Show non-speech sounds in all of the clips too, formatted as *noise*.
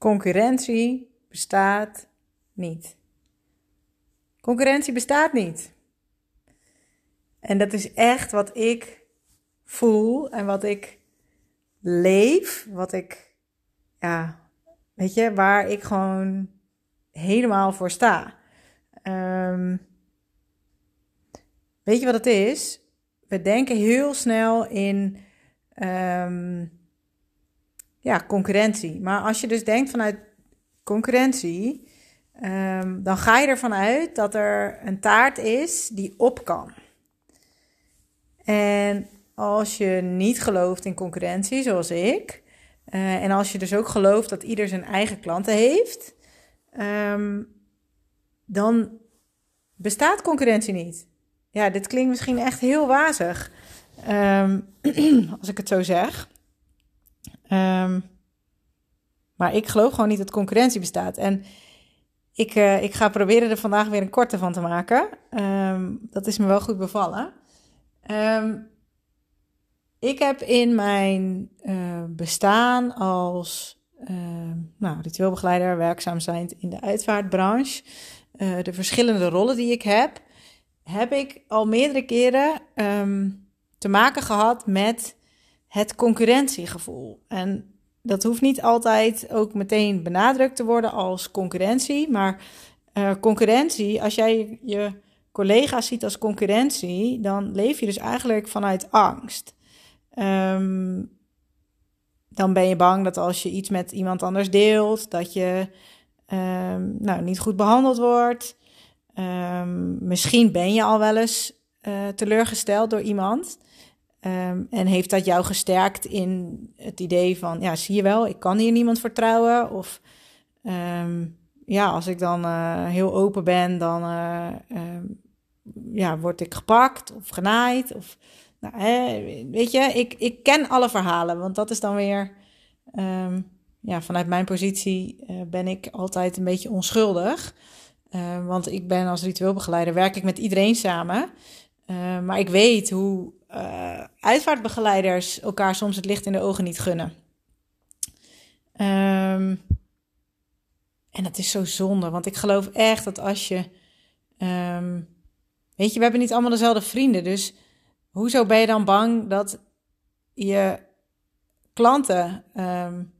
concurrentie bestaat niet. Concurrentie bestaat niet. En dat is echt wat ik voel en wat ik leef, wat ik, ja, weet je, waar ik gewoon helemaal voor sta. Um, weet je wat het is? We denken heel snel in um, ja, concurrentie. Maar als je dus denkt vanuit concurrentie, um, dan ga je ervan uit dat er een taart is die op kan. En als je niet gelooft in concurrentie, zoals ik, uh, en als je dus ook gelooft dat ieder zijn eigen klanten heeft, um, dan bestaat concurrentie niet. Ja, dit klinkt misschien echt heel wazig, um, *clears throat* als ik het zo zeg. Um, maar ik geloof gewoon niet dat concurrentie bestaat. En ik, uh, ik ga proberen er vandaag weer een korte van te maken. Um, dat is me wel goed bevallen. Um, ik heb in mijn uh, bestaan als nou, ritueelbegeleider, werkzaam zijn in de uitvaartbranche, uh, de verschillende rollen die ik heb, heb ik al meerdere keren te maken gehad met het concurrentiegevoel. En dat hoeft niet altijd ook meteen benadrukt te worden als concurrentie, maar uh, concurrentie, als jij je collega's ziet als concurrentie, dan leef je dus eigenlijk vanuit angst. Um, dan ben je bang dat als je iets met iemand anders deelt, dat je um, nou, niet goed behandeld wordt. Um, misschien ben je al wel eens uh, teleurgesteld door iemand. Um, en heeft dat jou gesterkt in het idee van, ja, zie je wel, ik kan hier niemand vertrouwen? Of um, ja, als ik dan uh, heel open ben, dan uh, um, ja, word ik gepakt of genaaid. Of, nou, hè, weet je, ik, ik ken alle verhalen, want dat is dan weer, ja, vanuit mijn positie uh, ben ik altijd een beetje onschuldig. want ik ben als ritueelbegeleider, werk ik met iedereen samen. maar ik weet hoe uh, uitvaartbegeleiders elkaar soms het licht in de ogen niet gunnen. Um, en dat is zo zonde, want ik geloof echt dat als je. Um, weet je, we hebben niet allemaal dezelfde vrienden. Dus hoezo ben je dan bang dat je klanten um,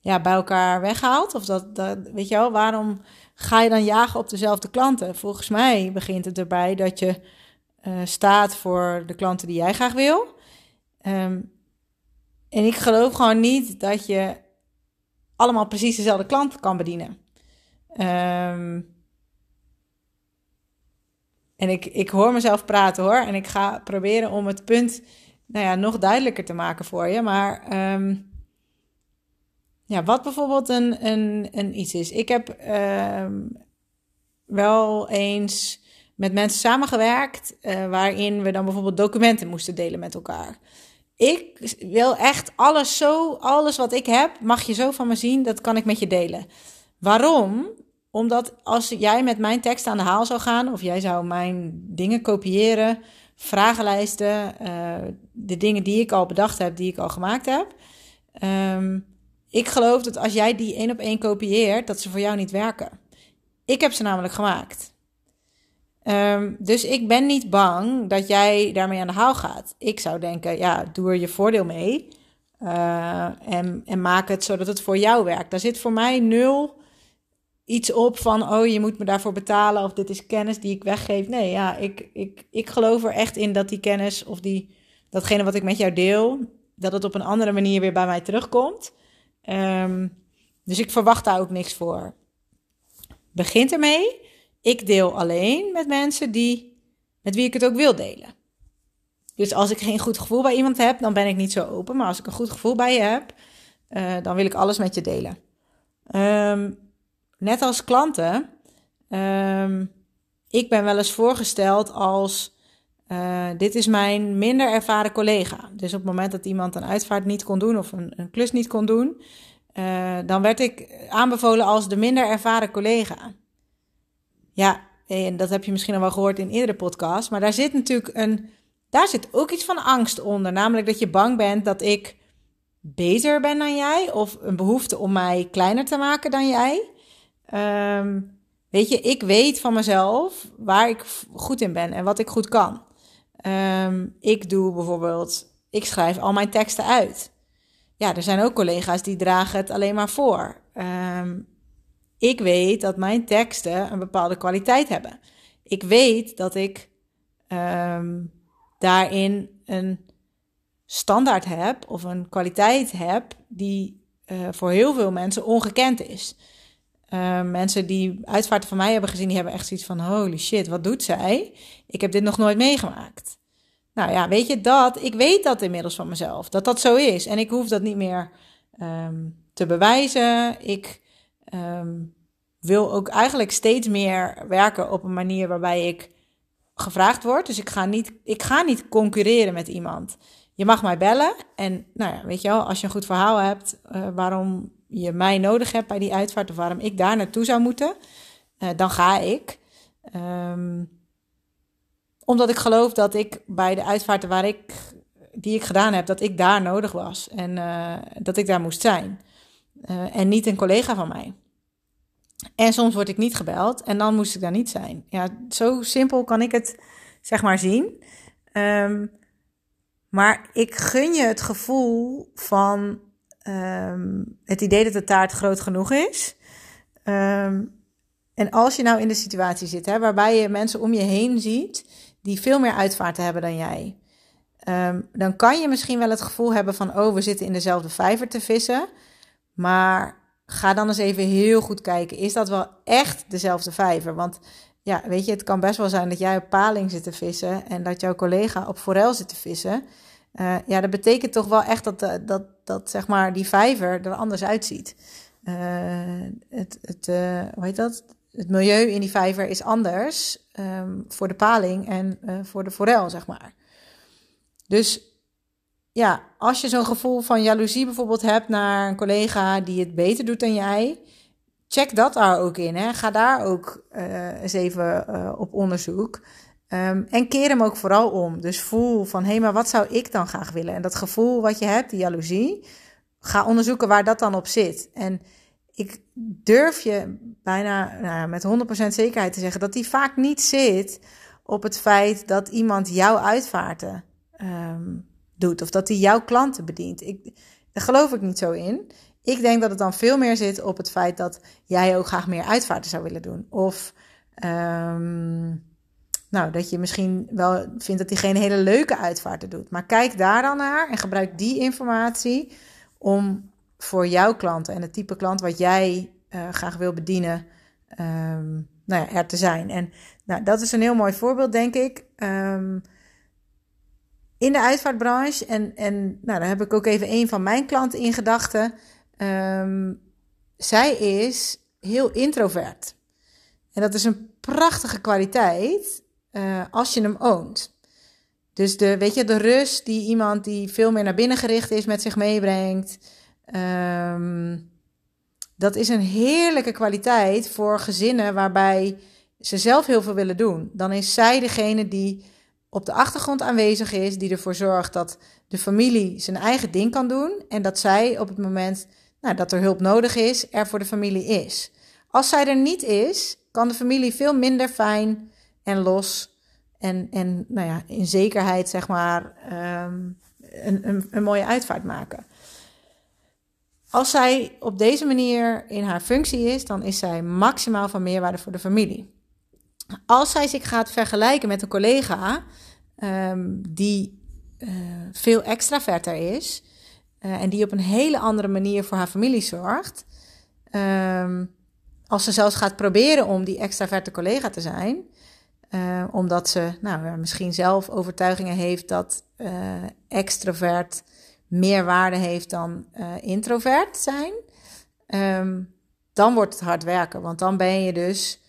ja, bij elkaar weghaalt? Of dat, dat, weet je wel, waarom ga je dan jagen op dezelfde klanten? Volgens mij begint het erbij dat je uh, staat voor de klanten die jij graag wil. Um, en ik geloof gewoon niet dat je allemaal precies dezelfde klant kan bedienen. Um, en ik, ik hoor mezelf praten hoor. En ik ga proberen om het punt nou ja, nog duidelijker te maken voor je. Maar um, ja, wat bijvoorbeeld een, een, een iets is. Ik heb wel eens met mensen samengewerkt uh, waarin we dan bijvoorbeeld documenten moesten delen met elkaar. Ik wil echt alles zo, alles wat ik heb, mag je zo van me zien, dat kan ik met je delen. Waarom? Omdat als jij met mijn tekst aan de haal zou gaan, of jij zou mijn dingen kopiëren, vragenlijsten, uh, de dingen die ik al bedacht heb, die ik al gemaakt heb. Um, ik geloof dat als jij die één op één kopieert, dat ze voor jou niet werken. Ik heb ze namelijk gemaakt. Um, dus ik ben niet bang dat jij daarmee aan de haal gaat. Ik zou denken, ja, doe er je voordeel mee. Uh, en, en maak het zodat het voor jou werkt. Daar zit voor mij nul iets op van, oh, je moet me daarvoor betalen of dit is kennis die ik weggeef. Nee, ja, ik, ik, ik geloof er echt in dat die kennis of die, datgene wat ik met jou deel, dat het op een andere manier weer bij mij terugkomt. Um, dus ik verwacht daar ook niks voor. Begint ermee ik deel alleen met mensen die, met wie ik het ook wil delen. Dus als ik geen goed gevoel bij iemand heb, dan ben ik niet zo open. Maar als ik een goed gevoel bij je heb, uh, dan wil ik alles met je delen. Um, net als klanten, um, ik ben wel eens voorgesteld als: uh, dit is mijn minder ervaren collega. Dus op het moment dat iemand een uitvaart niet kon doen of een, een klus niet kon doen, uh, dan werd ik aanbevolen als de minder ervaren collega. Ja, en dat heb je misschien al wel gehoord in eerdere podcasts. Maar daar zit natuurlijk een. Daar zit ook iets van angst onder. Namelijk dat je bang bent dat ik beter ben dan jij of een behoefte om mij kleiner te maken dan jij. Ehm, weet je, ik weet van mezelf waar ik goed in ben en wat ik goed kan. Ehm, ik doe bijvoorbeeld, ik schrijf al mijn teksten uit. Ja, er zijn ook collega's die dragen het alleen maar voor. Ehm, ik weet dat mijn teksten een bepaalde kwaliteit hebben. Ik weet dat ik daarin een standaard heb of een kwaliteit heb die uh, voor heel veel mensen ongekend is. Uh, mensen die uitvaarten van mij hebben gezien, die hebben echt zoiets van: holy shit, wat doet zij? Ik heb dit nog nooit meegemaakt. Nou ja, weet je dat? Ik weet dat inmiddels van mezelf, dat dat zo is. En ik hoef dat niet meer um, te bewijzen. Ik um, wil ook eigenlijk steeds meer werken op een manier waarbij ik gevraagd word. Dus ik ga niet, ik ga niet concurreren met iemand je mag mij bellen. En nou ja, weet je wel, als je een goed verhaal hebt uh, waarom je mij nodig hebt bij die uitvaart of waarom ik daar naartoe zou moeten, uh, dan ga ik. Um, omdat ik geloof dat ik bij de uitvaarten waar ik, die ik gedaan heb, dat ik daar nodig was en uh, dat ik daar moest zijn. En niet een collega van mij. En soms word ik niet gebeld en dan moest ik daar niet zijn. Ja, zo simpel kan ik het zeg maar zien. Um, maar ik gun je het gevoel van um, het idee dat de taart groot genoeg is. Um, en als je nou in de situatie zit, hè, waarbij je mensen om je heen ziet die veel meer uitvaarten hebben dan jij, dan kan je misschien wel het gevoel hebben van: oh, we zitten in dezelfde vijver te vissen. Maar ga dan eens even heel goed kijken: is dat wel echt dezelfde vijver? Want ja, weet je, het kan best wel zijn dat jij op paling zit te vissen en dat jouw collega op forel zit te vissen. Uh, ja, dat betekent toch wel echt dat, uh, dat, dat zeg maar, die vijver er anders uitziet. Uh, het, het, hoe heet dat? het milieu in die vijver is anders um, voor de paling en voor de forel, zeg maar. Dus ja, als je zo'n gevoel van jaloezie bijvoorbeeld hebt naar een collega die het beter doet dan jij, check dat daar ook in. Hè. Ga daar ook uh, eens even uh, op onderzoek. Um, en keer hem ook vooral om. Dus voel van, hé, hey, maar wat zou ik dan graag willen? En dat gevoel wat je hebt, die jaloezie, ga onderzoeken waar dat dan op zit. En ik durf je bijna nou, met 100% zekerheid te zeggen dat die vaak niet zit op het feit dat iemand jouw uitvaarten um, doet. Of dat hij jouw klanten bedient. Ik, daar geloof ik niet zo in. Ik denk dat het dan veel meer zit op het feit dat jij ook graag meer uitvaarten zou willen doen. Of um, nou, dat je misschien wel vindt dat hij geen hele leuke uitvaarten doet. Maar kijk daar dan naar en gebruik die informatie om voor jouw klanten en het type klant wat jij uh, graag wil bedienen, um, nou ja, er te zijn. En nou, dat is een heel mooi voorbeeld, denk ik. Um, in de uitvaartbranche, en, en nou, daar heb ik ook even een van mijn klanten in gedachten. Um, zij is heel introvert. En dat is een prachtige kwaliteit uh, als je hem oont. Dus de, weet je, de rust die iemand die veel meer naar binnen gericht is met zich meebrengt. Um, dat is een heerlijke kwaliteit voor gezinnen waarbij ze zelf heel veel willen doen. Dan is zij degene die op de achtergrond aanwezig is, die ervoor zorgt dat de familie zijn eigen ding kan doen en dat zij op het moment nou, dat er hulp nodig is, er voor de familie is. Als zij er niet is, kan de familie veel minder fijn en los en, en nou ja, in zekerheid zeg maar um, een, een, een mooie uitvaart maken. Als zij op deze manier in haar functie is, dan is zij maximaal van meerwaarde voor de familie. Als zij zich gaat vergelijken met een collega um, die uh, veel extraverter is uh, en die op een hele andere manier voor haar familie zorgt, um, als ze zelfs gaat proberen om die extraverte collega te zijn, uh, omdat ze nou, misschien zelf overtuigingen heeft dat extrovert meer waarde heeft dan introvert zijn. Um, dan wordt het hard werken, want dan ben je dus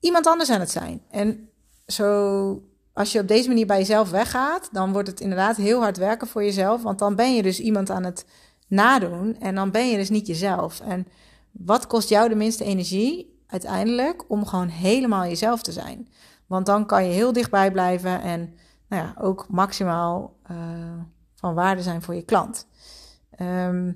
iemand anders aan het zijn. En zo, als je op deze manier bij jezelf weggaat, dan wordt het inderdaad heel hard werken voor jezelf, want dan ben je dus iemand aan het nadoen en dan ben je dus niet jezelf. En wat kost jou de minste energie uiteindelijk om gewoon helemaal jezelf te zijn? Want dan kan je heel dichtbij blijven en nou ja, ook maximaal uh, van waarde zijn voor je klant. Ehm,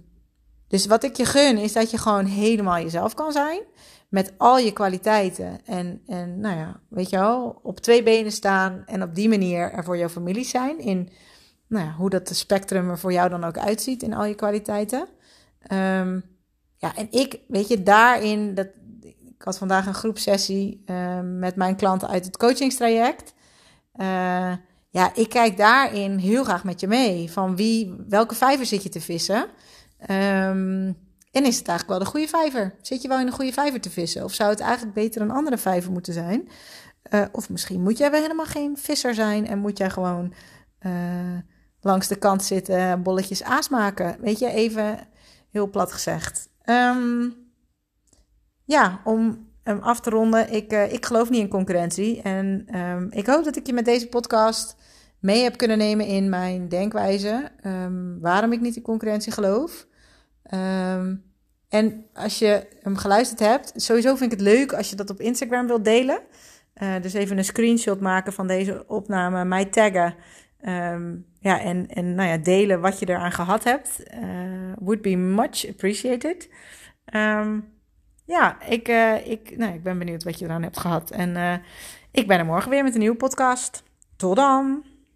dus wat ik je gun is dat je gewoon helemaal jezelf kan zijn. Met al je kwaliteiten. En, en nou ja, weet je wel, op twee benen staan. En op die manier er voor jouw familie zijn. In nou ja, hoe dat spectrum er voor jou dan ook uitziet in al je kwaliteiten. Ehm, ja, en ik, weet je, daarin, dat, ik had vandaag een groepsessie uh, met mijn klanten uit het coachingstraject. Uh, ja, ik kijk daarin heel graag met je mee. Van wie, welke vijver zit je te vissen? Um, en is het eigenlijk wel de goede vijver? Zit je wel in een goede vijver te vissen? Of zou het eigenlijk beter een andere vijver moeten zijn? Uh, of misschien moet jij wel helemaal geen visser zijn en moet jij gewoon uh, langs de kant zitten, bolletjes aas maken. Weet je, even heel plat gezegd. Um, ja, om hem af te ronden. Ik, uh, ik geloof niet in concurrentie. En um, ik hoop dat ik je met deze podcast mee heb kunnen nemen in mijn denkwijze. Waarom ik niet in concurrentie geloof. Um, en als je hem geluisterd hebt, sowieso vind ik het leuk als je dat op Instagram wilt delen. Uh, dus even een screenshot maken van deze opname, mij taggen. Um, ja, en, en nou ja, delen wat je eraan gehad hebt. Uh, would be much appreciated. Um, ja, ik, uh, ik, nou, ik ben benieuwd wat je eraan hebt gehad. En ik ben er morgen weer met een nieuwe podcast. Tot dan!